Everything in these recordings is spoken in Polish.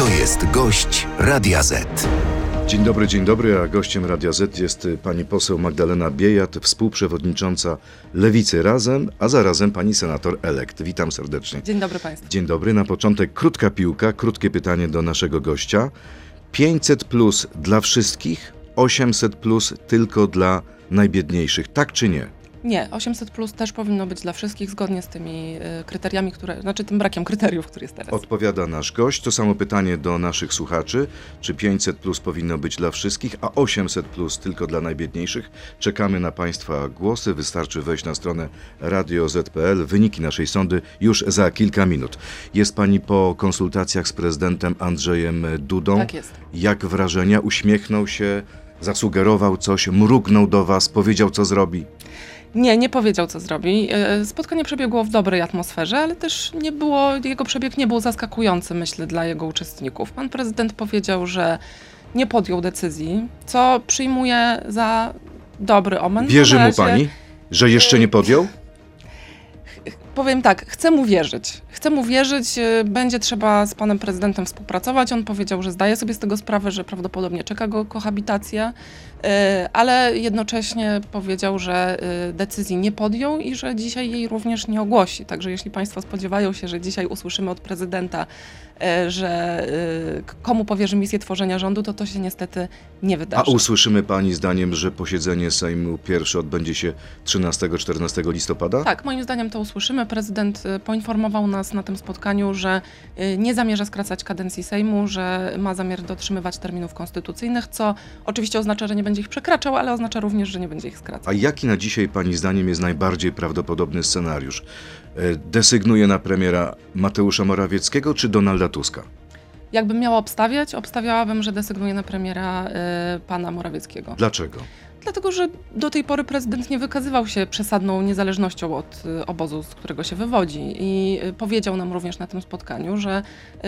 To jest gość Radia Z. Dzień dobry, dzień dobry, a gościem Radia Z jest pani poseł Magdalena Biejat, współprzewodnicząca Lewicy Razem, a zarazem pani senator elekt. Witam serdecznie. Dzień dobry Państwu. Dzień dobry, na początek krótka piłka, krótkie pytanie do naszego gościa. 500 plus dla wszystkich, 800 plus tylko dla najbiedniejszych, tak czy nie? Nie, 800 plus też powinno być dla wszystkich zgodnie z tymi y, kryteriami, które, znaczy tym brakiem kryteriów, który jest teraz. Odpowiada nasz gość. To samo pytanie do naszych słuchaczy. Czy 500 plus powinno być dla wszystkich, a 800 plus tylko dla najbiedniejszych? Czekamy na Państwa głosy. Wystarczy wejść na stronę radio.z.pl. Wyniki naszej sądy już za kilka minut. Jest Pani po konsultacjach z prezydentem Andrzejem Dudą. Tak jest. Jak wrażenia? Uśmiechnął się, zasugerował coś, mrugnął do Was, powiedział co zrobi? Nie, nie powiedział, co zrobi. E, Spotkanie przebiegło w dobrej atmosferze, ale też nie było, jego przebieg nie był zaskakujący, myślę, dla jego uczestników. Pan prezydent powiedział, że nie podjął decyzji, co przyjmuje za dobry omen. Wierzy mu Pani, że jeszcze nie podjął? Powiem tak, chcę mu wierzyć. Chcę mu wierzyć, y, będzie trzeba z panem prezydentem współpracować. On powiedział, że zdaje sobie z tego sprawę, że prawdopodobnie czeka go kohabitacja, y, ale jednocześnie powiedział, że y, decyzji nie podjął i że dzisiaj jej również nie ogłosi. Także jeśli państwo spodziewają się, że dzisiaj usłyszymy od prezydenta, że komu powierzy misję tworzenia rządu, to to się niestety nie A wydarzy. usłyszymy Pani zdaniem, że posiedzenie Sejmu pierwsze odbędzie się 13-14 listopada? Tak, moim zdaniem to usłyszymy. Prezydent poinformował nas na tym spotkaniu, że y, nie zamierza skracać kadencji Sejmu, że ma zamiar dotrzymywać terminów konstytucyjnych, co oczywiście oznacza, że nie będzie ich przekraczał, ale oznacza również, że nie będzie ich skracał. A jaki na dzisiaj Pani zdaniem jest najbardziej prawdopodobny scenariusz? E, Desygnuje na premiera Mateusza Morawieckiego czy Donalda Tuska? Jakbym miała obstawiać, obstawiałabym, że desygnuje na premiera y, pana Morawieckiego. Dlaczego? Dlatego, że do tej pory prezydent nie wykazywał się przesadną niezależnością od y, obozu, z którego się wywodzi. I y, powiedział nam również na tym spotkaniu, że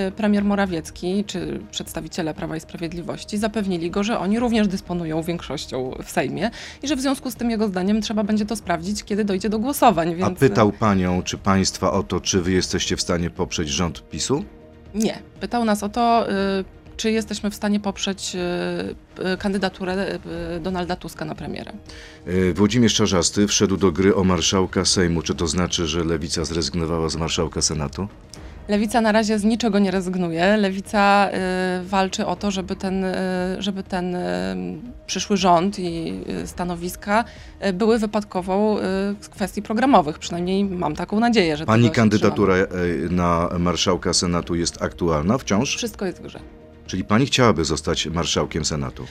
y, premier Morawiecki czy przedstawiciele Prawa i Sprawiedliwości zapewnili go, że oni również dysponują większością w Sejmie i że w związku z tym jego zdaniem trzeba będzie to sprawdzić, kiedy dojdzie do głosowań. Więc A pytał Panią czy Państwa o to, czy Wy jesteście w stanie poprzeć rząd PiSu? Nie. Pytał nas o to, czy jesteśmy w stanie poprzeć y, kandydaturę y, Donalda Tuska na premiera. E, Włodzimierz Czarzasty wszedł do gry o marszałka Sejmu. Czy to znaczy, że Lewica zrezygnowała z marszałka Senatu? Lewica na razie z niczego nie rezygnuje. Lewica y, walczy o to, żeby ten, y, żeby ten y, przyszły rząd i stanowiska były wypadkową z kwestii programowych. Przynajmniej mam taką nadzieję, że Pani kandydatura e, na marszałka Senatu jest aktualna wciąż? Wszystko jest w grze. Czyli Pani chciałaby zostać marszałkiem Senatu?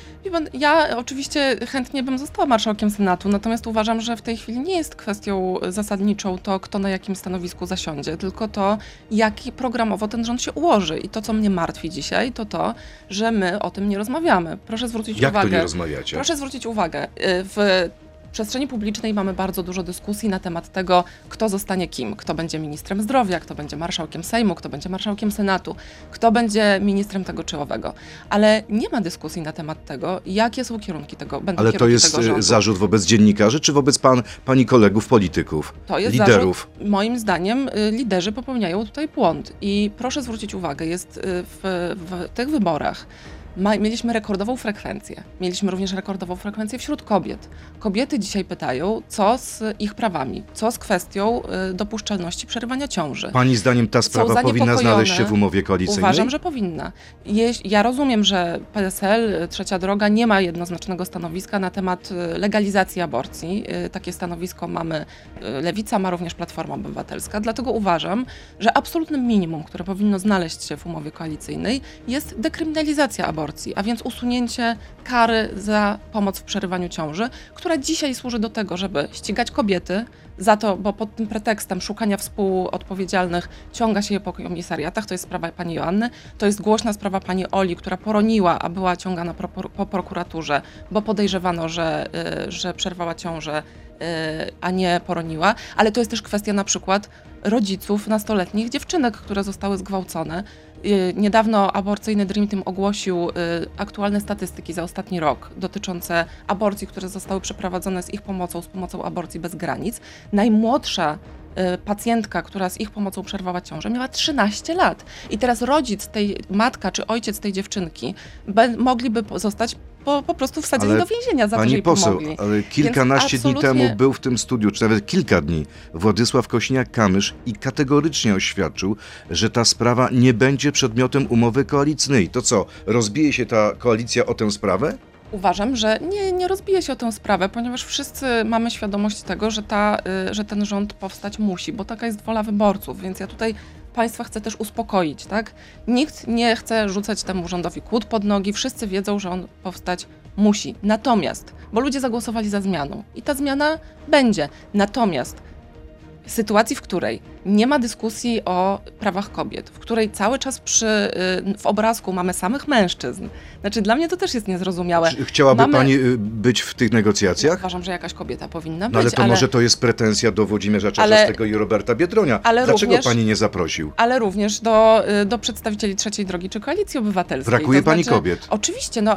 Ja oczywiście chętnie bym została marszałkiem Senatu, natomiast uważam, że w tej chwili nie jest kwestią zasadniczą to, kto na jakim stanowisku zasiądzie, tylko to, jaki programowo ten rząd się ułoży. I to, co mnie martwi dzisiaj, to to, że my o tym nie rozmawiamy. Proszę zwrócić Jak to uwagę. nie rozmawiacie? Proszę zwrócić uwagę, y, w przestrzeni publicznej mamy bardzo dużo dyskusji na temat tego, kto zostanie kim, kto będzie ministrem zdrowia, kto będzie marszałkiem Sejmu, kto będzie marszałkiem Senatu, kto będzie ministrem tego czy owego. Ale nie ma dyskusji na temat tego, jakie są kierunki tego, będą Ale to jest rządu. zarzut wobec dziennikarzy, czy wobec pan, Pani kolegów polityków, To jest liderów? Zarzut, moim zdaniem y, liderzy popełniają tutaj błąd. I proszę zwrócić uwagę, jest y, w, w tych wyborach mieliśmy rekordową frekwencję. Mieliśmy również rekordową frekwencję wśród kobiet. Kobiety dzisiaj pytają, co z ich prawami, co z kwestią y, dopuszczalności przerywania ciąży. Pani zdaniem ta sprawa powinna znaleźć się w umowie koalicyjnej? Uważam, że powinna. Ja rozumiem, że PSL, y, Trzecia Droga, nie ma jednoznacznego stanowiska na temat y, legalizacji aborcji. Takie stanowisko mamy, Lewica ma również Platforma Obywatelska, dlatego uważam, że absolutnym minimum, które powinno znaleźć się w umowie koalicyjnej jest dekryminalizacja aborcji, a więc usunięcie kary za pomoc w przerywaniu ciąży, która dzisiaj służy do tego, żeby ścigać kobiety za to, bo pod tym pretekstem szukania współodpowiedzialnych ciąga się je po komisariatach. To jest sprawa pani Joanny, to jest głośna sprawa pani Oli, która poroniła, a była ciągana pro, po prokuraturze, bo podejrzewano, że, y, że przerwała ciążę, y, a nie poroniła. Ale to jest też kwestia na przykład rodziców nastoletnich dziewczynek, które zostały zgwałcone. Y, Niedawno aborcyjny Dream Team ogłosił y, aktualne statystyki za ostatni rok dotyczące aborcji, które zostały przeprowadzone z ich pomocą, z pomocą aborcji bez granic. Najmłodsza y, pacjentka, która z ich pomocą przerwała ciążę, miała 13 lat. I teraz rodzic tej, matka czy ojciec tej dziewczynki mogliby zostać po, po prostu wsadzeni Ale do więzienia za to, że jej poseł, pomogli. ale kilkanaście dni absolutnie- temu był w tym studiu, czy nawet kilka dni, Władysław Kośniak-Kamysz i kategorycznie oświadczył, że ta sprawa nie będzie przedmiotem umowy koalicyjnej. To co, rozbije się ta koalicja o tę sprawę? Uważam, że nie, nie rozbije się o tę sprawę, ponieważ wszyscy mamy świadomość tego, że, ta, y, że ten rząd powstać musi, bo taka jest wola wyborców, więc ja tutaj Państwa chcę też uspokoić, tak? Nikt nie chce rzucać temu rządowi kłód pod nogi, wszyscy wiedzą, że on powstać musi. Natomiast, bo ludzie zagłosowali za zmianą i ta zmiana będzie. Natomiast sytuacji, w której nie ma dyskusji o prawach kobiet, w której cały czas przy, y, w obrazku mamy samych mężczyzn, znaczy dla mnie to też jest niezrozumiałe. Chciałaby Mamy- Pani y, być w tych negocjacjach? Uważam, że jakaś kobieta powinna być, No ale to może to jest pretensja do Włodzimierza Czarzastego i Roberta Biedronia. ale Dlaczego również- Pani nie zaprosił? ale również do, y, do przedstawicieli trzeciej drogi czy koalicji obywatelskiej. Brakuje To Pani znaczy- kobiet. Oczywiście, no,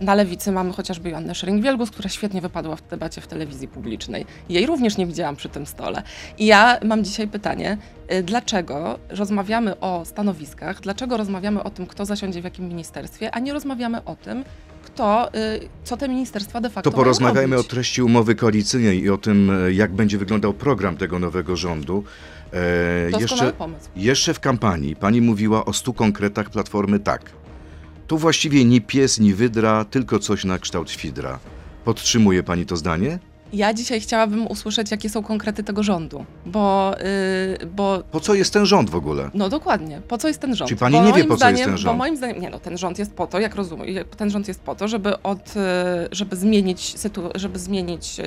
na lewicy mamy chociażby Joannę Schering-Wielgus, która świetnie wypadła w debacie w telewizji publicznej. Jej również nie widziałam przy tym stole. I ja mam dzisiaj pytanie, y, dlaczego rozmawiamy o stanowiskach, dlaczego rozmawiamy o tym, kto zasiądzie w jakim ministerstwie, a nie rozmawiamy o tym, kto, y, co te ministerstwa de facto To porozmawiajmy o treści umowy koalicyjnej i o tym, e, jak będzie wyglądał program tego nowego rządu. E, jeszcze, pomysł. jeszcze w kampanii Pani mówiła o stu konkretach Platformy tak. Tu właściwie ni pies, ni wydra, tylko coś na kształt świdra. Podtrzymuje Pani to zdanie? Ja dzisiaj chciałabym usłyszeć, jakie są konkrety tego rządu, bo, y, bo Po co jest ten rząd w ogóle? no dokładnie, po co jest ten rząd? Czyli pani Bo nie wie, po co jest ten rząd? Bo moim zdaniem, nie no, ten rząd jest po to, jak rozumiem, ten rząd jest po to, żeby od, y, żeby zmienić, żeby zmienić y,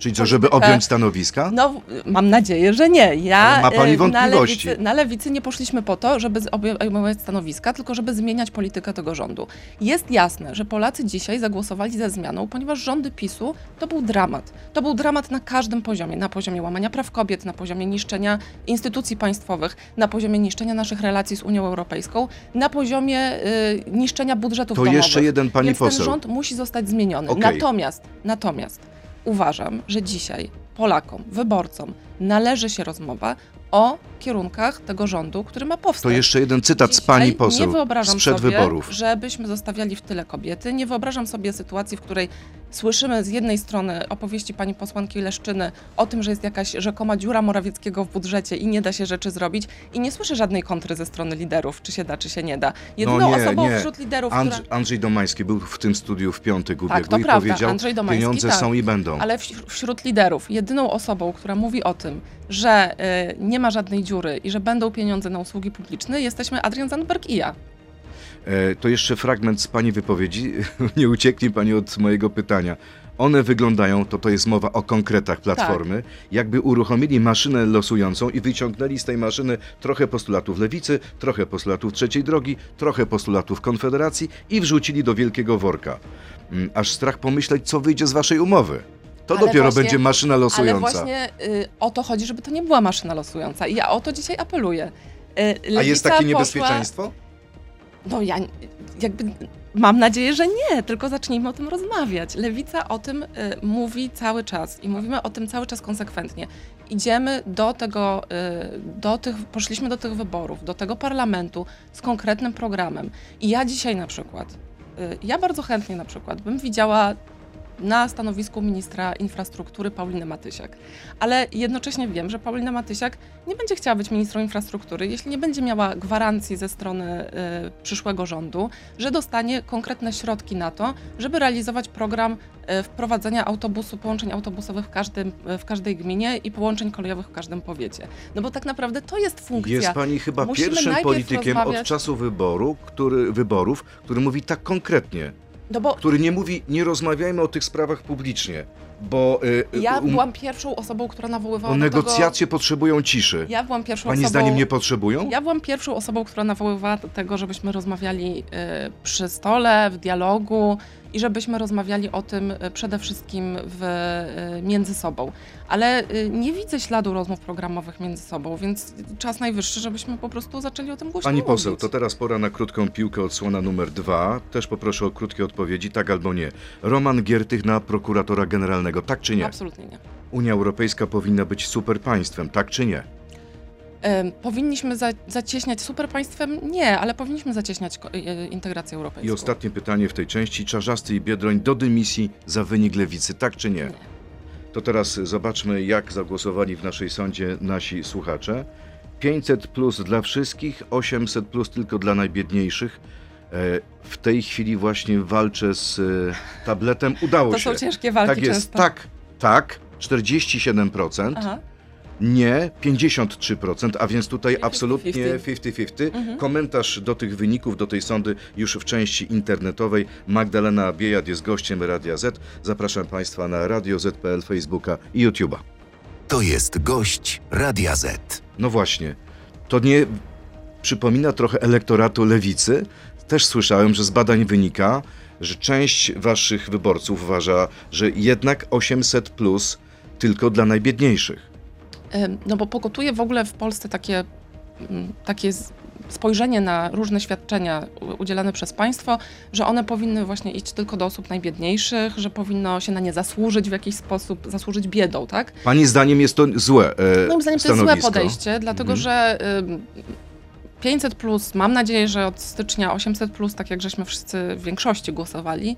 Czyli co, żeby objąć stanowiska? No, mam nadzieję, że nie. Ja, Ale ma pani e, wątpliwości. Na lewicy, na lewicy nie poszliśmy po to, żeby obejmować stanowiska, tylko żeby zmieniać politykę tego rządu. Jest jasne, że Polacy dzisiaj zagłosowali za zmianą, ponieważ rządy PiSu to był dramat. To był dramat na każdym poziomie. Na poziomie łamania praw kobiet, na poziomie niszczenia instytucji państwowych, na poziomie niszczenia naszych relacji z Unią Europejską, na poziomie y, niszczenia budżetów To domowych. jeszcze jeden Pani Więc poseł. ten rząd musi zostać zmieniony. Okej. Natomiast, natomiast uważam, że dzisiaj Polakom, wyborcom należy się rozmowa o kierunkach tego rządu, który ma powstać. To jeszcze jeden cytat z Dzisiaj Pani Nie poseł wyobrażam sprzed sobie, wyborów. żebyśmy zostawiali w tyle kobiety. Nie wyobrażam sobie sytuacji, w której słyszymy z jednej strony opowieści pani posłanki Leszczyny o tym, że jest jakaś rzekoma dziura Morawieckiego w budżecie i nie da się rzeczy zrobić i nie słyszę żadnej kontry ze strony liderów, czy się da, czy się nie da. Jedyną No nie, osobą nie. wśród liderów, Andrz, która... Andrzej Domański był w tym studiu w piątek ubiegły to i prawda, powiedział, Andrzej Domański, pieniądze tak. są i będą. Ale wś- wśród liderów, jedyną osobą, która mówi o tym, że y, nie ma żadnej dziury i że będą pieniądze na usługi publiczne, jesteśmy Adrian Zandberg i ja. E, to jeszcze fragment z Pani wypowiedzi. Nie ucieknie Pani od mojego pytania. One wyglądają, to to jest mowa o konkretach Platformy, Tak. jakby uruchomili maszynę losującą i wyciągnęli z tej maszyny trochę postulatów Lewicy, trochę postulatów Trzeciej Drogi, trochę postulatów Konfederacji i wrzucili do wielkiego worka. Mm, Aż strach pomyśleć, co wyjdzie z Waszej umowy. To Ale dopiero właśnie- będzie maszyna Ale losująca. właśnie y, o to chodzi, żeby to nie była maszyna losująca. I ja o to dzisiaj apeluję. Y, A jest takie poszła- niebezpieczeństwo? No ja jakby mam nadzieję, że nie, tylko zacznijmy o tym rozmawiać. Lewica o tym y, mówi cały czas i mówimy o tym cały czas konsekwentnie. Idziemy do tego, y, do tych, poszliśmy do tych wyborów, do tego parlamentu z konkretnym programem. I ja dzisiaj na przykład, y, ja bardzo chętnie na przykład bym widziała na stanowisku ministra infrastruktury Paulinę Matysiak. Ale jednocześnie wiem, że Paulina Matysiak nie będzie chciała być ministrą infrastruktury, jeśli nie będzie miała gwarancji ze strony y, przyszłego rządu, że dostanie konkretne środki na to, żeby realizować program y, wprowadzenia autobusu, połączeń autobusowych w, każdym, w każdej gminie i połączeń kolejowych w każdym powiecie. No bo tak naprawdę to jest funkcja. Jest pani chyba Musimy pierwszym politykiem od rozmawiać- czasu wyboru, który, wyborów, który mówi tak konkretnie. No bo który nie mówi, nie rozmawiajmy o tych sprawach publicznie, bo, y, ja um, byłam pierwszą osobą, która nawoływała bo do tego... negocjacje potrzebują ciszy. Ja byłam pierwszą Pani osobą... zdaniem nie potrzebują? Ja byłam pierwszą osobą, która nawoływała do tego, żebyśmy rozmawiali y, przy stole, w dialogu i żebyśmy rozmawiali o tym y, przede wszystkim w, y, między sobą. Ale y, nie widzę śladu rozmów programowych między sobą, więc czas najwyższy, żebyśmy po prostu zaczęli o tym głośno Pani mówić. poseł, to teraz pora na krótką piłkę odsłona numer dwa. Też poproszę o krótkie odpowiedzi, tak albo nie. Roman Giertych na prokuratora generalnego Tak czy nie? Absolutnie nie. Unia Europejska powinna być super państwem, tak czy nie? Powinniśmy za, zacieśniać super państwem? Nie, ale powinniśmy zacieśniać ko- e, integrację europejską. I ostatnie pytanie w tej części. Czarzasty i Biedroń do dymisji za wynik lewicy, tak czy nie? Nie. To teraz zobaczmy, jak zagłosowali w naszej sądzie nasi słuchacze. 500 plus dla wszystkich, 800 plus tylko dla najbiedniejszych. E, W tej chwili właśnie walczę z e, tabletem. Udało To się. są ciężkie walki tak jest, często. tak, tak, 47%, Aha. nie 53%, a więc tutaj 50-50. absolutnie 50-50. Mhm. Komentarz do tych wyników, do tej sądy już w części internetowej. Magdalena Biejat jest gościem Radia Z. Zapraszam Państwa na Radio Z.pl, Facebooka i YouTube'a. To jest gość Radia Z. No właśnie, to nie przypomina trochę elektoratu lewicy? Też słyszałem, że z badań wynika, że część waszych wyborców uważa, że jednak 800 plus tylko dla najbiedniejszych. No bo pokutuje w ogóle w Polsce takie, mm, takie spojrzenie na różne świadczenia udzielane przez państwo, że one powinny właśnie iść tylko do osób najbiedniejszych, że powinno się na nie zasłużyć w jakiś sposób, zasłużyć biedą, tak? Pani zdaniem jest to złe e, Moim zdaniem to jest złe stanowisko. podejście, dlatego Mhm. że ym, 500 plus, mam nadzieję, że od stycznia 800 plus, tak jak żeśmy wszyscy w większości głosowali,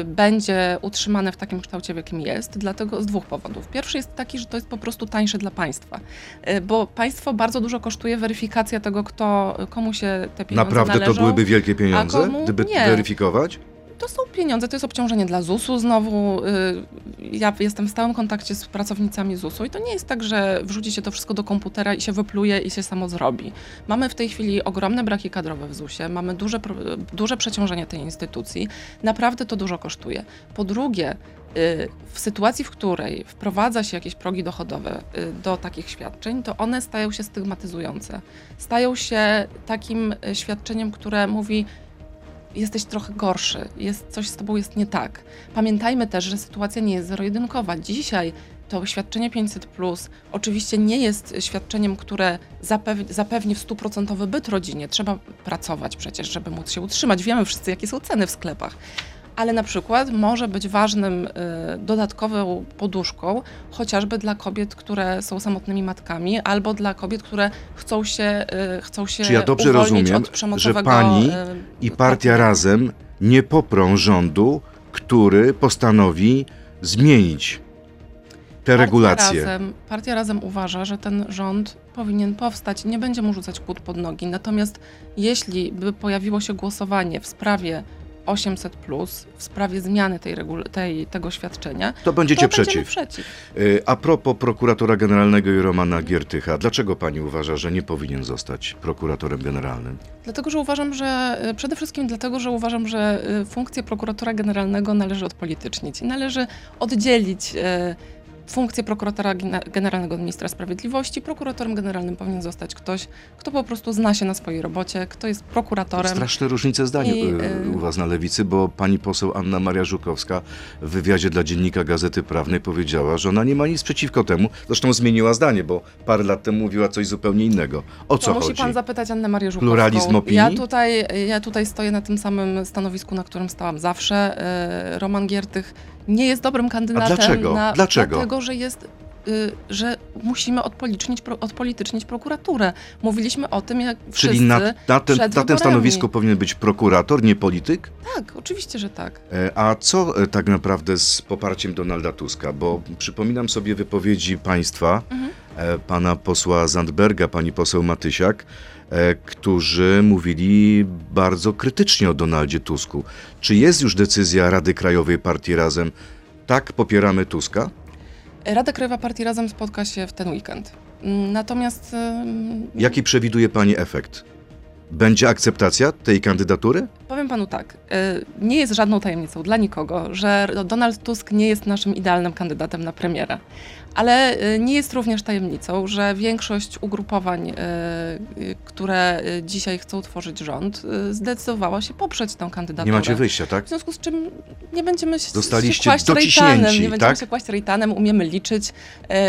y, będzie utrzymane w takim kształcie, w jakim jest, dlatego z dwóch powodów. Pierwszy jest taki, że to jest po prostu tańsze dla państwa, y, bo państwo bardzo dużo kosztuje weryfikacja tego, kto, komu się te pieniądze Naprawdę należą. to byłyby wielkie pieniądze, komu gdyby nie. weryfikować? To są pieniądze, to jest obciążenie dla ZUS-u znowu. y, Ja jestem w stałym kontakcie z pracownicami ZUS-u i to nie jest tak, że wrzuci się to wszystko do komputera i się wypluje i się samo zrobi. Mamy w tej chwili ogromne braki kadrowe w ZUS-ie, mamy duże, duże przeciążenie tej instytucji. Naprawdę to dużo kosztuje. Po drugie, y, w sytuacji, w której wprowadza się jakieś progi dochodowe y, do takich świadczeń, to one stają się stygmatyzujące. Stają się takim świadczeniem, które mówi, jesteś trochę gorszy, jest, coś z tobą jest nie tak. Pamiętajmy też, że sytuacja nie jest zero-jedynkowa. Dzisiaj to świadczenie 500 plus oczywiście nie jest świadczeniem, które zapewni, w stuprocentowy byt rodzinie. Trzeba pracować przecież, żeby móc się utrzymać. Wiemy wszyscy, jakie są ceny w sklepach. Ale na przykład może być ważnym y, dodatkową poduszką, chociażby dla kobiet, które są samotnymi matkami, albo dla kobiet, które chcą się, y, chcą się Czy ja dobrze rozumiem, że pani y, I partia partnera? razem nie poprą rządu, który postanowi zmienić te regulacje. Partia razem, partia razem uważa, że ten rząd powinien powstać, nie będzie mu rzucać kłód pod nogi. Natomiast jeśli by pojawiło się głosowanie w sprawie 800, w sprawie zmiany tej tej, tego świadczenia, To będziecie to przeciw. przeciw. Y, A propos prokuratora generalnego i Romana Giertycha, dlaczego pani uważa, że nie powinien zostać prokuratorem generalnym? Dlatego, że uważam, że y, przede wszystkim dlatego, że uważam, że y, funkcję prokuratora generalnego należy odpolitycznić i należy oddzielić funkcję prokuratora generalnego ministra sprawiedliwości. Prokuratorem generalnym powinien zostać ktoś, kto po prostu zna się na swojej robocie, kto jest prokuratorem. Straszne różnice zdań I, y, y- u was na lewicy, bo pani poseł Anna Maria Żukowska w wywiadzie dla dziennika Gazety Prawnej powiedziała, że ona nie ma nic przeciwko temu. Zresztą zmieniła zdanie, bo parę lat temu mówiła coś zupełnie innego. O co to musi chodzi? pan zapytać Annę Marię Żukowską. Pluralizm opinii? Ja tutaj, ja tutaj stoję na tym samym stanowisku, na którym stałam zawsze. Y, Roman Giertych nie jest dobrym kandydatem. dlaczego? Na, Dlaczego? Dlatego, że jest y, że musimy odpolitycznić, pro, odpolitycznić prokuraturę. Mówiliśmy o tym, jak wszyscy... Czyli na, na, ten, na tym stanowisku powinien być prokurator, nie polityk? Tak, oczywiście, że tak. E, A co e, tak naprawdę z poparciem Donalda Tuska? Bo przypominam sobie wypowiedzi państwa, Mhm. e, pana posła Zandberga, pani poseł Matysiak, którzy mówili bardzo krytycznie o Donaldzie Tusku. Czy jest już decyzja Rady Krajowej Partii Razem? Tak, popieramy Tuska? Rada Krajowa Partii Razem spotka się w ten weekend. Mm, Natomiast... ym, Jaki przewiduje pani efekt? Będzie akceptacja tej kandydatury? Powiem panu tak, nie jest żadną tajemnicą dla nikogo, że Donald Tusk nie jest naszym idealnym kandydatem na premiera. Ale y, nie jest również tajemnicą, że większość ugrupowań, y, y, które y, dzisiaj chcą tworzyć rząd, y, zdecydowała się poprzeć tę kandydaturę. Nie macie wyjścia, tak? W związku z czym nie będziemy się, Zostaliście się kłaść rejtanem, nie będziemy tak? się kłaść rejtanem, umiemy liczyć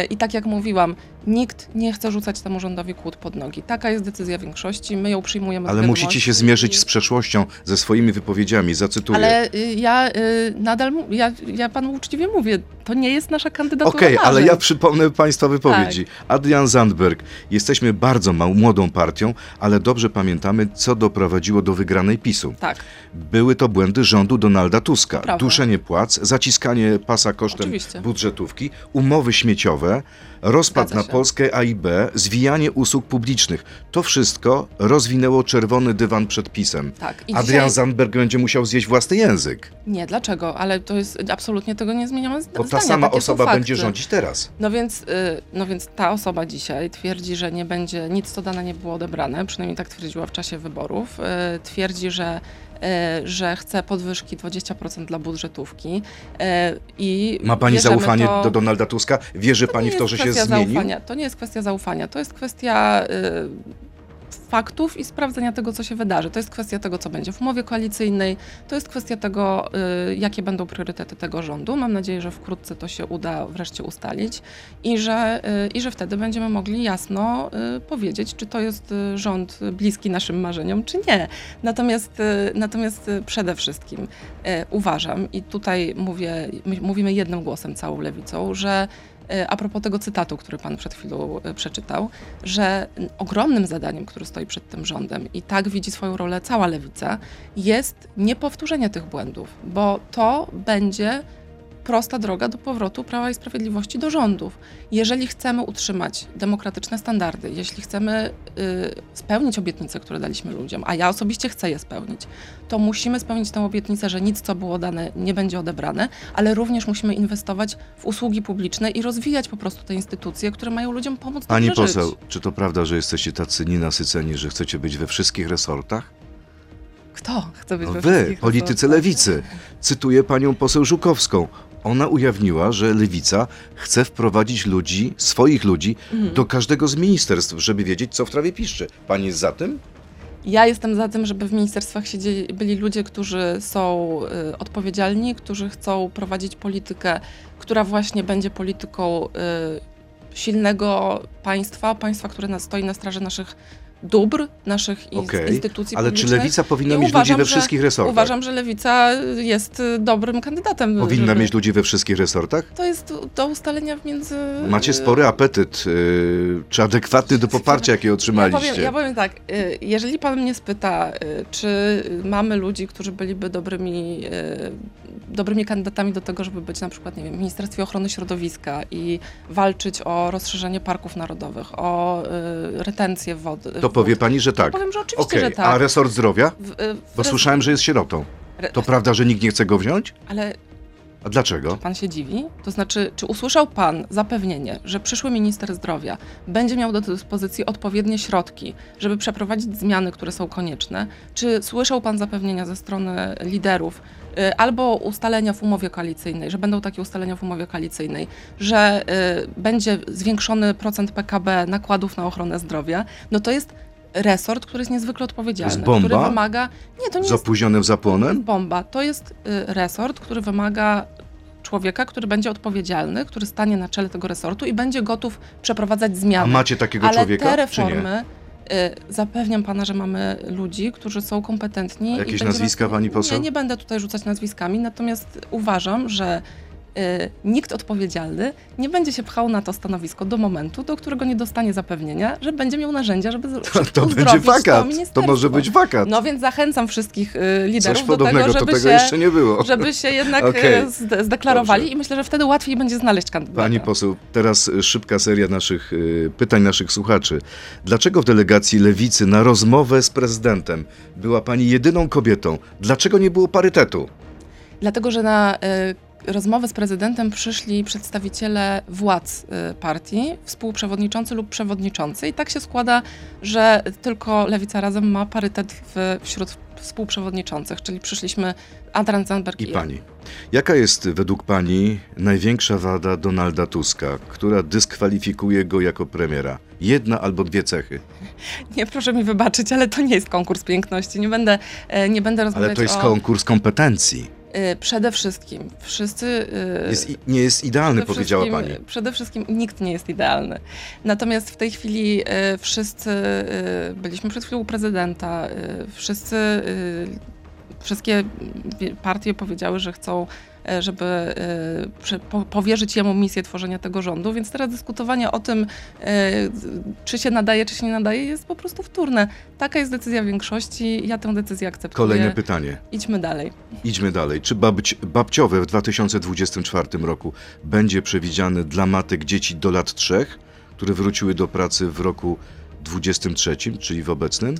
i tak jak mówiłam, nikt nie chce rzucać temu rządowi kłód pod nogi. Taka jest decyzja większości, my ją przyjmujemy Ale musicie się zmierzyć z przeszłością, ze swoimi wypowiedziami. Zacytuję. Ale y, ja y, nadal, ja, ja panu uczciwie mówię, to nie jest nasza kandydatura. Okej, ale marzeń. ja przypomnę Państwa wypowiedzi. Tak. Adrian Zandberg. Jesteśmy bardzo mał, młodą partią, ale dobrze pamiętamy, co doprowadziło do wygranej PiSu. Tak, Były to błędy rządu Donalda Tuska. Prawda. Duszenie płac, zaciskanie pasa kosztem Oczywiście. budżetówki, umowy śmieciowe, rozpad na. Polskę A i B, zwijanie usług publicznych. To wszystko rozwinęło czerwony dywan przed PiSem. tak. I Adrian dzisiaj... Zandberg będzie musiał zjeść własny język, Nie, dlaczego? Ale to jest, absolutnie tego nie zmieniamy bo zdania. ta sama Takie osoba będzie rządzić teraz. No więc, y, no więc ta osoba dzisiaj twierdzi, że nie będzie, nic co dane nie było odebrane, przynajmniej tak twierdziła w czasie wyborów. Y, Twierdzi, że, że chce podwyżki 20% dla budżetówki y, i Ma pani zaufanie to... do Donalda Tuska? Wierzy pani w to, że się? Zaufania. To nie jest kwestia zaufania, to jest kwestia y, faktów i sprawdzenia tego, co się wydarzy. To jest kwestia tego, co będzie w umowie koalicyjnej, to jest kwestia tego, y, jakie będą priorytety tego rządu. Mam nadzieję, że wkrótce to się uda wreszcie ustalić i że, y, i że wtedy będziemy mogli jasno y, powiedzieć, czy to jest rząd bliski naszym marzeniom, czy nie. Natomiast, natomiast przede wszystkim uważam, i tutaj mówię, my- mówimy jednym głosem całą lewicą, że a propos tego cytatu, który pan przed chwilą y, przeczytał, że ogromnym zadaniem, które stoi przed tym rządem i tak widzi swoją rolę cała lewica, jest niepowtórzenie tych błędów, bo to będzie prosta droga do powrotu Prawa i Sprawiedliwości do rządów. Jeżeli chcemy utrzymać demokratyczne standardy, jeśli chcemy y, spełnić obietnice, które daliśmy ludziom, a ja osobiście chcę je spełnić, to musimy spełnić tę obietnicę, że nic, co było dane, nie będzie odebrane, ale również musimy inwestować w usługi publiczne i rozwijać po prostu te instytucje, które mają ludziom pomóc Pani poseł, żyć. czy to prawda, że jesteście tacy nienasyceni, że chcecie być we wszystkich resortach? Kto chce być No we wy, politycy resortach? lewicy. Cytuję panią poseł Żukowską. Ona ujawniła, że lewica chce wprowadzić ludzi, swoich ludzi, Mhm. do każdego z ministerstw, żeby wiedzieć, co w trawie piszczy. Pani jest za tym? Ja jestem za tym, żeby w ministerstwach siedzieli, byli ludzie, którzy są y, odpowiedzialni, którzy chcą prowadzić politykę, która właśnie będzie polityką y, silnego państwa, państwa, które na, stoi na straży naszych dóbr, naszych Okej, instytucji Ale czy lewica powinna I mieć ludzi uważam, we że- wszystkich resortach? Uważam, że lewica jest y, dobrym kandydatem. Powinna żeby... mieć ludzi we wszystkich resortach? To jest do ustalenia między... Macie spory apetyt, yy, czy adekwatny do poparcia, jakie Ja otrzymaliście? powiem, ja powiem tak, y, jeżeli pan mnie spyta, y, czy mamy ludzi, którzy byliby dobrymi, y, dobrymi kandydatami do tego, żeby być na przykład, nie wiem, w Ministerstwie Ochrony Środowiska i walczyć o rozszerzenie parków narodowych, o y, retencję wody. To powie pani, że tak. Powiem, że oczywiście, Okej, że tak. a resort zdrowia? W- y, w Bo res- słyszałem, że jest sierotą. To prawda, że nikt nie chce go wziąć? Ale A dlaczego? Pan się dziwi? To znaczy, czy usłyszał Pan zapewnienie, że przyszły minister zdrowia będzie miał do dyspozycji odpowiednie środki, żeby przeprowadzić zmiany, które są konieczne? Czy słyszał Pan zapewnienia ze strony liderów albo ustalenia w umowie koalicyjnej, że będą takie ustalenia w umowie koalicyjnej, że y, będzie zwiększony procent PKB nakładów na ochronę zdrowia? No to jest resort, który jest niezwykle odpowiedzialny, jest bomba? który wymaga... Nie, to nie Z jest opóźnionym nie jest zapłonem? bomba. To jest y, resort, który wymaga człowieka, który będzie odpowiedzialny, który stanie na czele tego resortu i będzie gotów przeprowadzać A zmiany. macie takiego Ale człowieka, te czy nie? Y, zapewniam pana, że mamy ludzi, którzy są kompetentni. A jakieś nazwiska, pani poseł? Nie, nie będę tutaj rzucać nazwiskami, natomiast uważam, że nikt odpowiedzialny nie będzie się pchał na to stanowisko do momentu, do którego nie dostanie zapewnienia, że będzie miał narzędzia, żeby To, to będzie wakat. To ministerstwo. może być wakat. No więc zachęcam wszystkich y, liderów Coś do tego, żeby to tego się, nie było. żeby się jednak e, zde- zdeklarowali Dobrze. i myślę, że wtedy łatwiej będzie znaleźć kandydata. Pani poseł, teraz y, szybka seria naszych y, pytań naszych słuchaczy. Dlaczego w delegacji Lewicy na rozmowę z prezydentem była pani jedyną kobietą? Dlaczego nie było parytetu? Dlatego, że na rozmowę z prezydentem przyszli przedstawiciele władz e, partii, współprzewodniczący lub przewodniczący i tak się składa, że tylko Lewica Razem ma parytet w, wśród współprzewodniczących, czyli przyszliśmy Adrian Zandberg I i, pani. Jaka jest według pani największa wada Donalda Tuska, która dyskwalifikuje go jako premiera? Jedna albo dwie cechy. Nie, proszę mi wybaczyć, ale to nie jest konkurs piękności. Nie będę, e, nie będę rozmawiać Ale to jest o... konkurs kompetencji. E, Przede wszystkim wszyscy... e, Jest, nie jest idealny, powiedziała pani. Przede wszystkim nikt nie jest idealny. Natomiast w tej chwili e, wszyscy, byliśmy przed chwilą u prezydenta, wszyscy, wszystkie partie powiedziały, że chcą e, żeby e, powierzyć jemu misję tworzenia tego rządu, więc teraz dyskutowanie o tym, e, czy się nadaje, czy się nie nadaje, jest po prostu wtórne. Taka jest decyzja większości, ja tę decyzję akceptuję. Kolejne pytanie. Idźmy dalej. Idźmy dalej. Czy babci, babciowe w 2024 roku będzie przewidziane dla matek dzieci do lat trzech, które wróciły do pracy w roku 23, czyli w obecnym?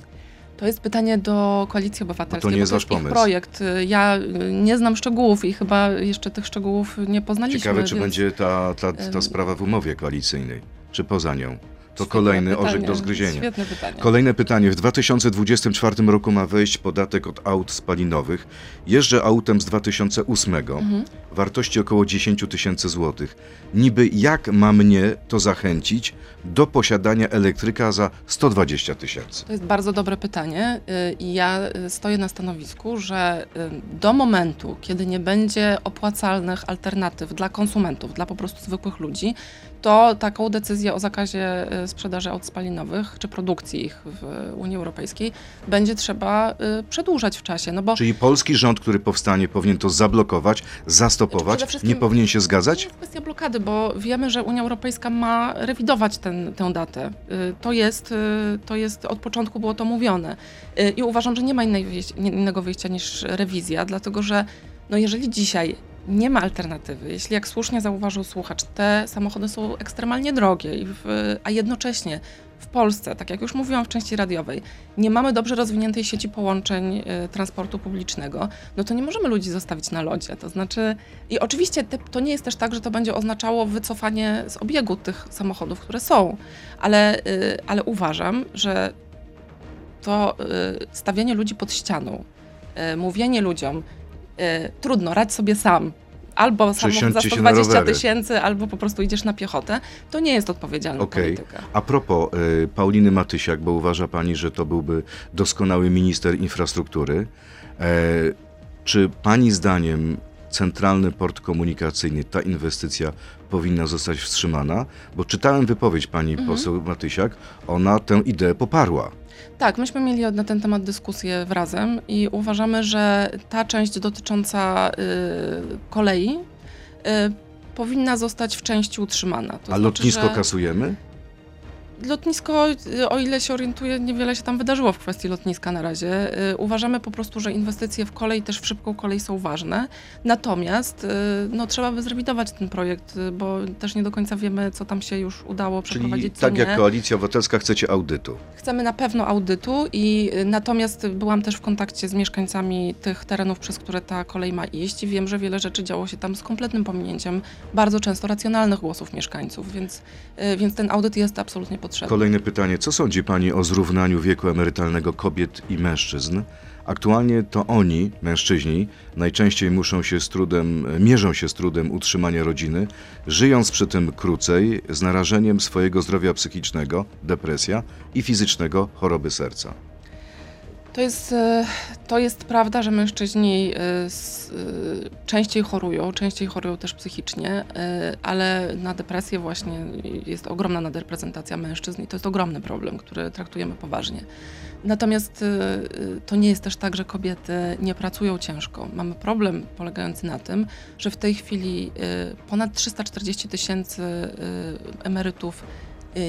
To jest pytanie do Koalicji Obywatelskiej. No to nie jest wasz pomysł. projekt. Ja y, nie znam szczegółów i chyba jeszcze tych szczegółów nie poznaliśmy. Ciekawe, czy więc będzie ta, ta, ta sprawa w umowie koalicyjnej, czy poza nią. To świetne kolejny pytanie, orzech do zgryzienia. Świetne pytanie. Kolejne pytanie. W 2024 roku ma wejść podatek od aut spalinowych. Jeżdżę autem z 2008, Mhm. wartości około 10 tysięcy złotych. Niby jak ma mnie to zachęcić do posiadania elektryka za 120 tysięcy? To jest bardzo dobre pytanie y, i ja y, stoję na stanowisku, że y, do momentu, kiedy nie będzie opłacalnych alternatyw dla konsumentów, dla po prostu zwykłych ludzi, to taką decyzję o zakazie sprzedaży aut spalinowych czy produkcji ich w Unii Europejskiej będzie trzeba y, przedłużać w czasie, no bo Czyli polski rząd, który powstanie, powinien to zablokować, zastopować, nie powinien się To zgadzać? nie jest kwestia blokady, bo wiemy, że Unia Europejska ma rewidować ten, tę datę. Y, To jest, y, to jest, od początku było to mówione. I uważam, że nie ma innej wyjścia, innego wyjścia niż rewizja, dlatego że no jeżeli dzisiaj nie ma alternatywy, jeśli jak słusznie zauważył słuchacz, te samochody są ekstremalnie drogie, a jednocześnie w Polsce, tak jak już mówiłam w części radiowej, nie mamy dobrze rozwiniętej sieci połączeń y, transportu publicznego, no to nie możemy ludzi zostawić na lodzie. To znaczy, i oczywiście te, to nie jest też tak, że to będzie oznaczało wycofanie z obiegu tych samochodów, które są, ale, y, ale uważam, że to y, stawianie ludzi pod ścianą, y, mówienie ludziom, trudno, radź sobie sam. Albo samochód za Przesiądźcie się na 120 rowery. tysięcy, albo po prostu idziesz na piechotę. To nie jest odpowiedzialna Okej. polityka. A propos y, Pauliny Matysiak, bo uważa pani, że to byłby doskonały minister infrastruktury. E, czy pani zdaniem centralny port komunikacyjny, ta inwestycja powinna zostać wstrzymana? Bo czytałem wypowiedź pani Mhm. poseł Matysiak, ona tę ideę poparła. Tak, myśmy mieli na ten temat dyskusję razem i uważamy, że ta część dotycząca y, kolei y, powinna zostać w części utrzymana. To A znaczy, lotnisko że kasujemy? Lotnisko, y, o ile się orientuję, niewiele się tam wydarzyło w kwestii lotniska na razie. Y, Uważamy po prostu, że inwestycje w kolej, też w szybką kolej są ważne. Natomiast y, no, trzeba by zrewidować ten projekt, bo też nie do końca wiemy, co tam się już udało Czyli przeprowadzić, tak nie. jak Koalicja Obywatelska chcecie audytu. Chcemy na pewno audytu i natomiast byłam też w kontakcie z mieszkańcami tych terenów, przez które ta kolej ma iść i wiem, że wiele rzeczy działo się tam z kompletnym pominięciem bardzo często racjonalnych głosów mieszkańców, więc, więc ten audyt jest absolutnie potrzebny. Kolejne pytanie. Co sądzi Pani o zrównaniu wieku emerytalnego kobiet i mężczyzn? Aktualnie to oni, mężczyźni, najczęściej muszą się z trudem, mierzą się z trudem utrzymania rodziny, żyjąc przy tym krócej, z narażeniem swojego zdrowia psychicznego, depresja i fizycznego choroby serca. To jest, e, to jest prawda, że mężczyźni e, e, częściej chorują, częściej chorują też psychicznie, ale na depresję właśnie jest ogromna nadreprezentacja mężczyzn i to jest ogromny problem, który traktujemy poważnie. Natomiast to nie jest też tak, że kobiety nie pracują ciężko. Mamy problem polegający na tym, że w tej chwili ponad 340 tysięcy emerytów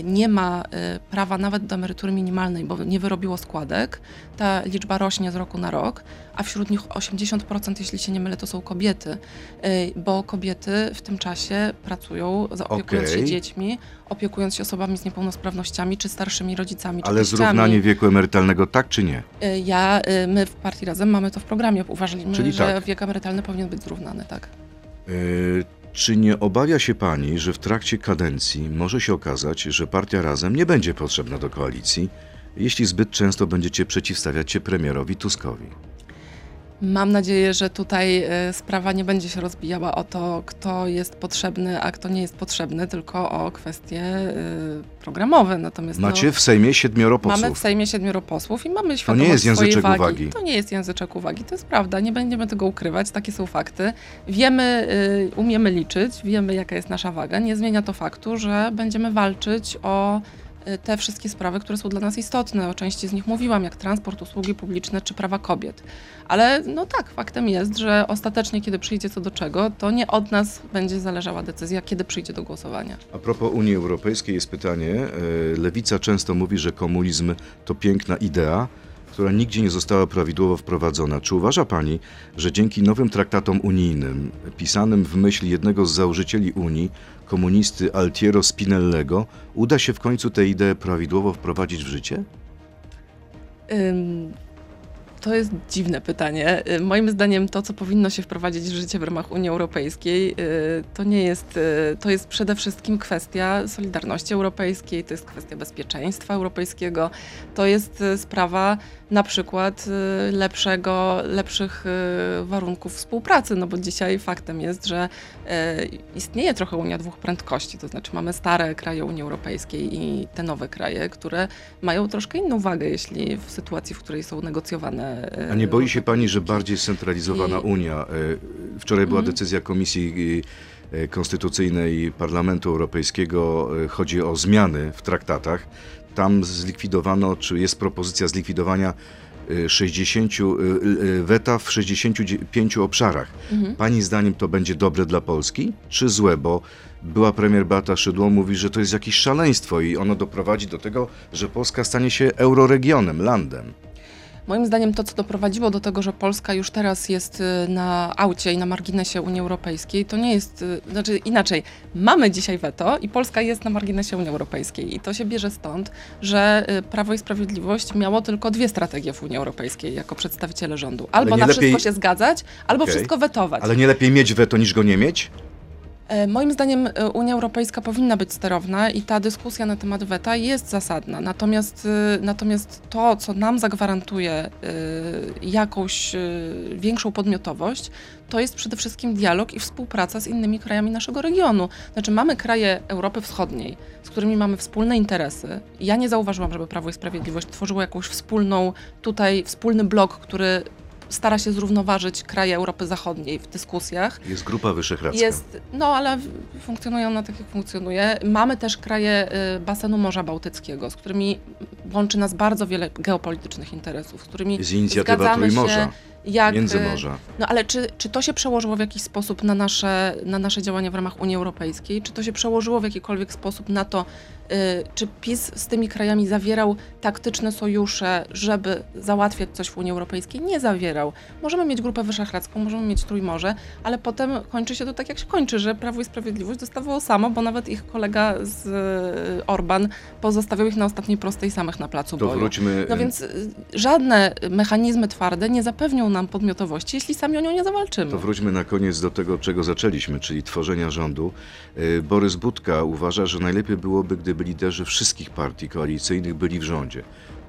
nie ma e, prawa nawet do emerytury minimalnej, bo nie wyrobiło składek. Ta liczba rośnie z roku na rok, a wśród nich 80%, jeśli się nie mylę, to są kobiety, e, bo kobiety w tym czasie pracują, opiekując Okej. się dziećmi, opiekując się osobami z niepełnosprawnościami, czy starszymi rodzicami, czy Ale teściami. zrównanie wieku emerytalnego tak czy nie? Ja, my w Partii Razem mamy to w programie, uważaliśmy, Czyli że tak. wiek emerytalny powinien być zrównany, tak. Czy nie obawia się pani, że w trakcie kadencji może się okazać, że partia Razem nie będzie potrzebna do koalicji, jeśli zbyt często będziecie przeciwstawiać się premierowi Tuskowi? Mam nadzieję, że tutaj e, sprawa nie będzie się rozbijała o to, kto jest potrzebny, a kto nie jest potrzebny, tylko o kwestie e, programowe. Natomiast Macie no, w Sejmie siedmioro mamy w posłów. Sejmie siedmioro posłów i mamy świadomość jest swojej języczek wagi. uwagi. To nie jest języczek uwagi, to jest prawda. Nie będziemy tego ukrywać, takie są fakty. Wiemy, y, umiemy liczyć, wiemy jaka jest nasza waga. Nie zmienia to faktu, że będziemy walczyć o te wszystkie sprawy, które są dla nas istotne. O części z nich mówiłam, jak transport, usługi publiczne czy prawa kobiet. Ale no tak, faktem jest, że ostatecznie, kiedy przyjdzie co do czego, to nie od nas będzie zależała decyzja, kiedy przyjdzie do głosowania. A propos Unii Europejskiej jest pytanie. E, Lewica często mówi, że komunizm to piękna idea, która nigdzie nie została prawidłowo wprowadzona. Czy uważa Pani, że dzięki nowym traktatom unijnym, pisanym w myśl jednego z założycieli Unii, komunisty Altiero Spinellego, uda się w końcu tę ideę prawidłowo wprowadzić w życie? To jest dziwne pytanie. Y, Moim zdaniem to, co powinno się wprowadzić w życie w ramach Unii Europejskiej, y, to nie jest, y, to jest przede wszystkim kwestia solidarności europejskiej, to jest kwestia bezpieczeństwa europejskiego, to jest sprawa na przykład lepszego, lepszych warunków współpracy, no bo dzisiaj faktem jest, że istnieje trochę Unia dwóch prędkości, to znaczy mamy stare kraje Unii Europejskiej i te nowe kraje, które mają troszkę inną wagę, jeśli w sytuacji, w której są negocjowane. A nie boi się Pani, że bardziej scentralizowana I- Unia? e, Wczoraj była Mhm. decyzja Komisji e, Konstytucyjnej Parlamentu Europejskiego, e, chodzi o zmiany w traktatach. Tam zlikwidowano, czy jest propozycja zlikwidowania e, 60 e, e, weta w 65 obszarach. Mhm. Pani zdaniem to będzie dobre dla Polski, czy złe? Bo była premier Beata Szydło mówi, że to jest jakieś szaleństwo i ono doprowadzi do tego, że Polska stanie się euroregionem, landem. Moim zdaniem to, co doprowadziło do tego, że Polska już teraz jest y, na aucie i na marginesie Unii Europejskiej, to nie jest, y, znaczy inaczej, mamy dzisiaj weto i Polska jest na marginesie Unii Europejskiej i to się bierze stąd, że y, Prawo i Sprawiedliwość miało tylko dwie strategie w Unii Europejskiej jako przedstawiciele rządu. Albo na lepiej- wszystko się zgadzać, albo Okej. wszystko wetować. Ale nie lepiej mieć weto niż go nie mieć? E, Moim zdaniem e, Unia Europejska powinna być sterowna i ta dyskusja na temat weta jest zasadna. Natomiast, e, natomiast to, co nam zagwarantuje jakąś większą podmiotowość, to jest przede wszystkim dialog i współpraca z innymi krajami naszego regionu. Znaczy mamy kraje Europy Wschodniej, z którymi mamy wspólne interesy. Ja nie zauważyłam, żeby Prawo i Sprawiedliwość tworzyło jakąś wspólną, tutaj wspólny blok, który stara się zrównoważyć kraje Europy Zachodniej w dyskusjach. Jest Grupa Wyszehradzka. Jest, no ale funkcjonują ona tak, jak funkcjonuje. Mamy też kraje y, basenu Morza Bałtyckiego, z którymi łączy nas bardzo wiele geopolitycznych interesów, z którymi Jest inicjatywa Trójmorza, się, jak... y, Międzymorza. No ale czy, czy to się przełożyło w jakiś sposób na nasze, na nasze działania w ramach Unii Europejskiej? Czy to się przełożyło w jakikolwiek sposób na to, y, czy PiS z tymi krajami zawierał taktyczne sojusze, żeby załatwiać coś w Unii Europejskiej? Nie zawierał. Możemy mieć Grupę Wyszehradzką, możemy mieć Trójmorze, ale potem kończy się to tak, jak się kończy, że Prawo i Sprawiedliwość zostawało samo, bo nawet ich kolega z y, Orban pozostawiał ich na ostatniej prostej samych na placu To boju. wróćmy. No więc y, żadne mechanizmy twarde nie zapewnią nam podmiotowości, jeśli sami o nią nie zawalczymy. To wróćmy na koniec do tego, czego zaczęliśmy, czyli tworzenia rządu. Yy, Borys Budka uważa, że najlepiej byłoby, gdyby liderzy wszystkich partii koalicyjnych byli w rządzie.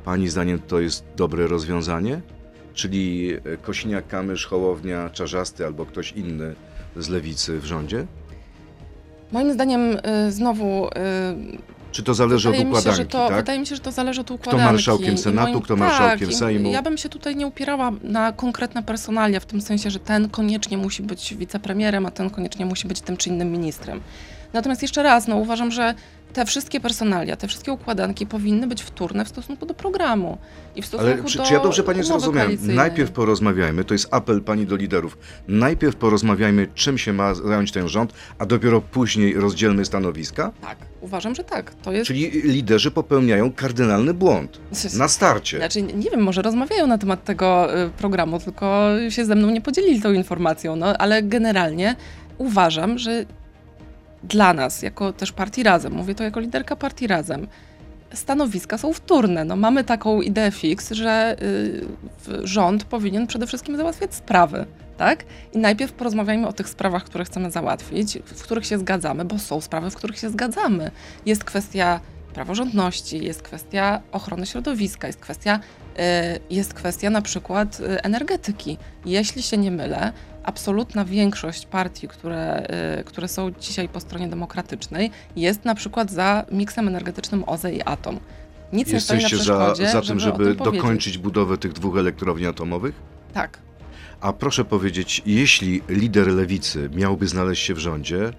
Pani zdaniem to jest dobre rozwiązanie? Czyli e, Kosiniak-Kamysz, Hołownia, Czarzasty albo ktoś inny z lewicy w rządzie? Moim zdaniem y, znowu Czy to zależy od wydaje się, że układanki, to, tak? wydaje mi się, że to zależy od układanki. marszałkiem I Senatu, kto marszałkiem tak, Sejmu? Ja bym się tutaj nie upierała na konkretne personalia, w tym sensie, że ten koniecznie musi być wicepremierem, a ten koniecznie musi być tym czy innym ministrem. Natomiast jeszcze raz, no uważam, że te wszystkie personalia, te wszystkie układanki powinny być wtórne w stosunku do programu i w stosunku Ale czy, do czy ja dobrze Pani zrozumiałem? Najpierw porozmawiajmy, to jest apel Pani do liderów, najpierw porozmawiajmy, czym się ma zająć ten rząd, a dopiero później rozdzielmy stanowiska? Tak, uważam, że tak. To jest Czyli liderzy popełniają kardynalny błąd na starcie. Znaczy, nie wiem, może rozmawiają na temat tego y, programu, tylko się ze mną nie podzielili tą informacją, no ale generalnie uważam, że dla nas, jako też partii Razem, mówię to jako liderka partii Razem, stanowiska są wtórne. No, mamy taką ideę fix, że y, rząd powinien przede wszystkim załatwiać sprawy. Tak? I najpierw porozmawiajmy o tych sprawach, które chcemy załatwić, w których się zgadzamy, bo są sprawy, w których się zgadzamy. Jest kwestia praworządności, jest kwestia ochrony środowiska, jest kwestia, y, jest kwestia na przykład y, energetyki. Jeśli się nie mylę, absolutna większość partii, które, y, które są dzisiaj po stronie demokratycznej, jest na przykład za miksem energetycznym OZE i atom. Nic nie stoi na Jesteście za, za tym, żeby, żeby tym dokończyć budowę tych dwóch elektrowni atomowych? Tak. A proszę powiedzieć, jeśli lider lewicy miałby znaleźć się w rządzie,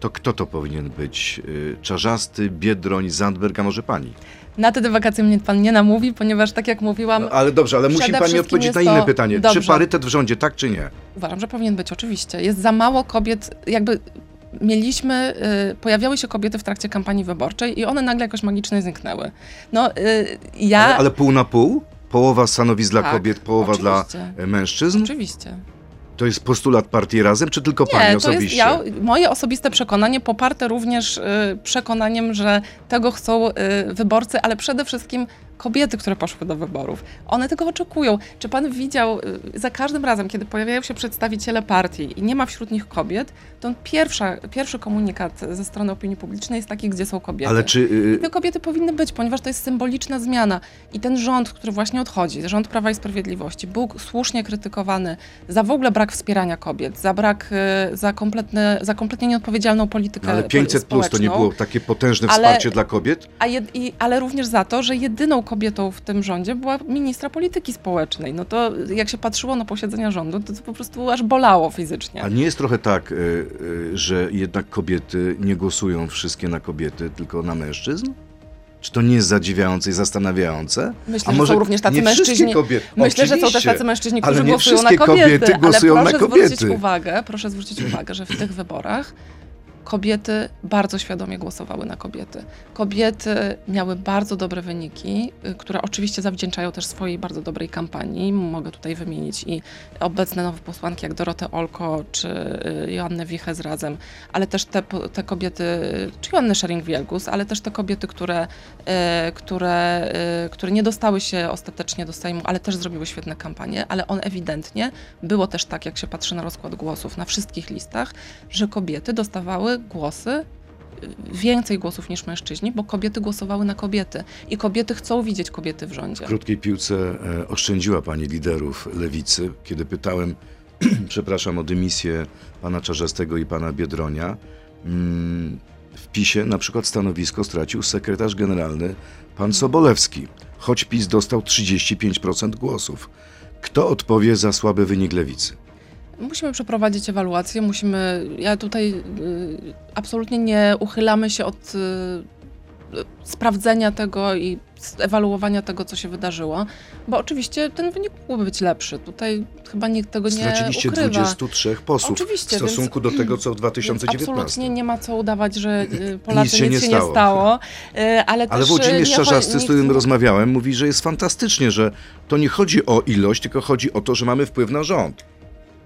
to kto to powinien być? Y, Czarzasty, Biedroń, Zandberg, a może pani? Na te wakacje mnie pan nie namówi, ponieważ tak jak mówiłam, No, ale dobrze, ale musi pani odpowiedzieć na inne to- pytanie. Czy Dobrze. parytet w rządzie, tak czy nie? uważam, że powinien być oczywiście. Jest za mało kobiet, jakby mieliśmy, y, pojawiały się kobiety w trakcie kampanii wyborczej i one nagle jakoś magicznie zniknęły. No, y, ja... Ale, ale pół na pół? Połowa stanowisk dla Tak, kobiet, połowa dla oczywiście. e, mężczyzn? Oczywiście. To jest postulat partii Razem, czy tylko pani Nie, to osobiście? jest ja, moje osobiste przekonanie, poparte również y, przekonaniem, że tego chcą y, wyborcy, ale przede wszystkim kobiety, które poszły do wyborów. One tego oczekują. Czy pan widział, y, za każdym razem, kiedy pojawiają się przedstawiciele partii i nie ma wśród nich kobiet, to pierwsza, pierwszy komunikat ze strony opinii publicznej jest taki, gdzie są kobiety. Ale czy... y, Te kobiety powinny być, ponieważ to jest symboliczna zmiana. I ten rząd, który właśnie odchodzi, rząd Prawa i Sprawiedliwości, był słusznie krytykowany za w ogóle brak wspierania kobiet, za brak, y, za, kompletne, za kompletnie nieodpowiedzialną politykę no, ale 500 plus to nie było takie potężne Ale- wsparcie dla kobiet? A jed, i, ale również za to, że jedyną kobietą w tym rządzie była ministra polityki społecznej. No to jak się patrzyło na posiedzenia rządu, to, to po prostu aż bolało fizycznie. A nie jest trochę tak, y, y, że jednak kobiety nie głosują wszystkie na kobiety, tylko na mężczyzn? Czy to nie jest zadziwiające i zastanawiające? Myślę, A że może są również tacy mężczyźni. kobiety? Myślę, że są też tacy mężczyźni, którzy głosują na kobiety. kobiety głosują ale na proszę kobiety. zwrócić uwagę, proszę zwrócić uwagę, że w tych wyborach kobiety bardzo świadomie głosowały na kobiety. Kobiety miały bardzo dobre wyniki, y, które oczywiście zawdzięczają też swojej bardzo dobrej kampanii. Mogę tutaj wymienić i obecne nowe posłanki jak Dorotę Olko czy y, Joannę Wiches razem, ale też te, te kobiety, czy Joannę Schering-Wielgus, ale też te kobiety, które, y, które, które nie dostały się ostatecznie do Sejmu, ale też zrobiły świetne kampanie, ale on ewidentnie było też tak, jak się patrzy na rozkład głosów na wszystkich listach, że kobiety dostawały głosy, więcej głosów niż mężczyźni, bo kobiety głosowały na kobiety i kobiety chcą widzieć kobiety w rządzie. W krótkiej piłce e, oszczędziła pani liderów lewicy, kiedy pytałem, przepraszam, o dymisję pana Czarzastego i pana Biedronia. Mm, W PiSie na przykład stanowisko stracił sekretarz generalny pan Sobolewski, choć PiS dostał 35% głosów. Kto odpowie za słaby wynik lewicy? Musimy przeprowadzić ewaluację, musimy. Ja tutaj y, absolutnie nie uchylamy się od y, y, sprawdzenia tego i ewaluowania tego, co się wydarzyło, bo oczywiście ten wynik mógłby być lepszy. Tutaj chyba nikt tego nie Straciliście ukrywa. 23 posłów Oczywiście, w stosunku do tego, co w Więc 2019. absolutnie nie ma co udawać, że y, Polacy się nic nie się stało. nie stało, y, ale Ale też Włodzimierz Czarzasty, z którym rozmawiałem, mówi, że jest fantastycznie, że to nie chodzi o ilość, tylko chodzi o to, że mamy wpływ na rząd.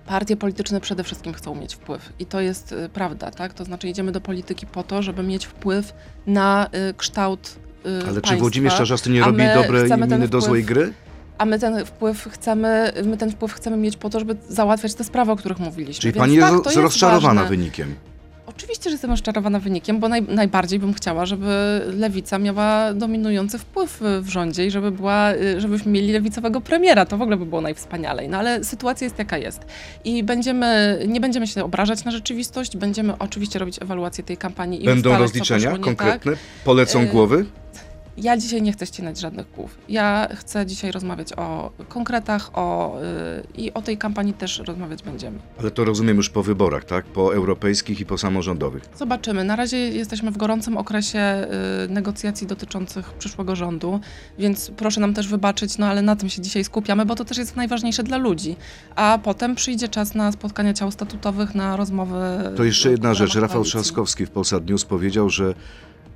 Partie polityczne przede wszystkim chcą mieć wpływ i to jest y, prawda, tak? To znaczy idziemy do polityki po to, żeby mieć wpływ na y, kształt y, Ale państwa. czy Włodzimierz Czarzasty nie robi dobrej miny do złej gry? A my ten wpływ chcemy, my ten wpływ chcemy mieć po to, żeby załatwiać te sprawy, o których mówiliśmy. Czyli Więc pani tak, jest rozczarowana ważne. wynikiem. Oczywiście, że jestem rozczarowana wynikiem, bo naj, najbardziej bym chciała, żeby lewica miała dominujący wpływ w rządzie i żeby była, y, żebyśmy mieli lewicowego premiera. To w ogóle by było najwspanialej. No ale sytuacja jest jaka jest. I będziemy, nie będziemy się obrażać na rzeczywistość, będziemy oczywiście robić ewaluację tej kampanii i Będą rozliczenia nie konkretne? Polecą Y, głowy? Ja dzisiaj nie chcę ścinać żadnych głów. Ja chcę dzisiaj rozmawiać o konkretach o, y, i o tej kampanii też rozmawiać będziemy. Ale to rozumiem już po wyborach, tak? Po europejskich i po samorządowych. Zobaczymy. Na razie jesteśmy w gorącym okresie y, negocjacji dotyczących przyszłego rządu, więc proszę nam też wybaczyć, no ale na tym się dzisiaj skupiamy, bo to też jest najważniejsze dla ludzi. A potem przyjdzie czas na spotkania ciał statutowych, na rozmowy. To jeszcze jedna rzecz. Rafał. Trzaskowski w Polsat News powiedział, że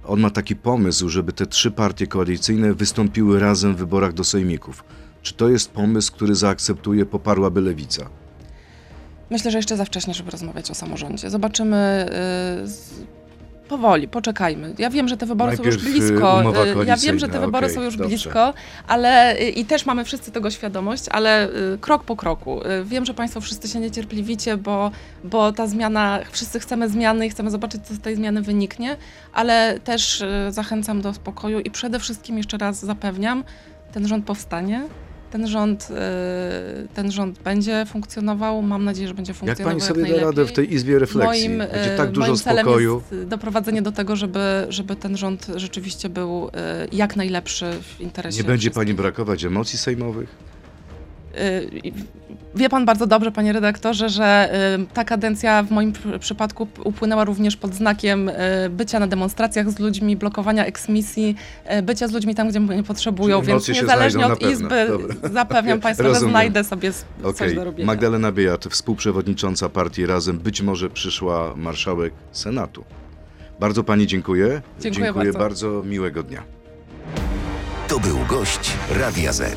on ma taki pomysł, żeby te trzy partie koalicyjne wystąpiły razem w wyborach do sejmików. Czy to jest pomysł, który zaakceptuje, poparłaby lewica? Myślę, że jeszcze za wcześnie, żeby rozmawiać o samorządzie. Zobaczymy. y, z... Powoli, poczekajmy. Ja wiem, że te wybory są Najpierw, już y, blisko. y, Ja wiem, że te wybory okej, są już dobrze. blisko, ale y, i też mamy wszyscy tego świadomość, ale krok po kroku. Wiem, że Państwo wszyscy się niecierpliwicie, bo, bo ta zmiana, wszyscy chcemy zmiany i chcemy zobaczyć, co z tej zmiany wyniknie, ale też zachęcam do spokoju i przede wszystkim jeszcze raz zapewniam, ten rząd powstanie. Ten rząd, y, ten rząd będzie funkcjonował. Mam nadzieję, że będzie Jak funkcjonował. pani sobie da najlepiej. radę w tej izbie refleksji? Moim, Będzie e, tak dużo moim celem spokoju. jest doprowadzenie do tego, żeby, żeby ten rząd rzeczywiście był e, jak najlepszy w interesie Nie będzie pani wszystkich. brakować emocji sejmowych? Y, Wie pan bardzo dobrze, panie redaktorze, że y, ta kadencja w moim pr- przypadku upłynęła również pod znakiem y, bycia na demonstracjach z ludźmi, blokowania eksmisji, bycia z ludźmi tam, gdzie mnie potrzebują, więc niezależnie od izby Dobra. zapewniam państwa, że znajdę sobie s- coś do robienia. Magdalena Biejat, współprzewodnicząca partii Razem, być może przyszła marszałek Senatu. Bardzo pani dziękuję. Dziękuję bardzo. bardzo. miłego dnia. To był gość Radia Z.